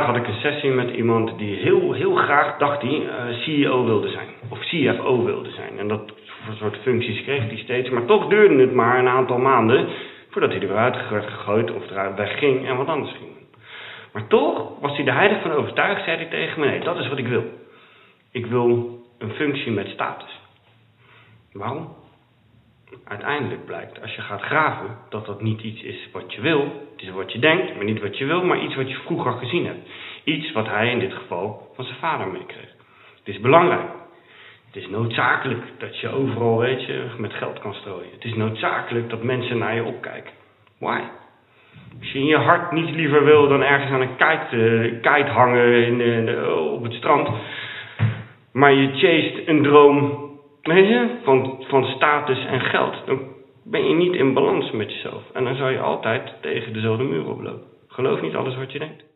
had ik een sessie met iemand die heel, heel graag, dacht hij, uh, CEO wilde zijn. Of CFO wilde zijn. En dat soort functies kreeg hij steeds. Maar toch duurde het maar een aantal maanden voordat hij eruit werd gegooid of eruit wegging en wat anders ging. Maar toch was hij er heilig van overtuigd, zei hij tegen me, nee, dat is wat ik wil. Ik wil een functie met status. Waarom? Uiteindelijk blijkt, als je gaat graven, dat dat niet iets is wat je wil. Het is wat je denkt, maar niet wat je wil, maar iets wat je vroeger gezien hebt. Iets wat hij in dit geval van zijn vader meekreeg. Het is belangrijk. Het is noodzakelijk dat je overal, weet je, met geld kan strooien. Het is noodzakelijk dat mensen naar je opkijken. Why? Als je in je hart niets liever wil dan ergens aan een kite, kite hangen in, op het strand, maar je chased een droom weet je, van, van status en geld, dan ben je niet in balans met jezelf. En dan zou je altijd tegen dezelfde muur oplopen. Geloof niet alles wat je denkt.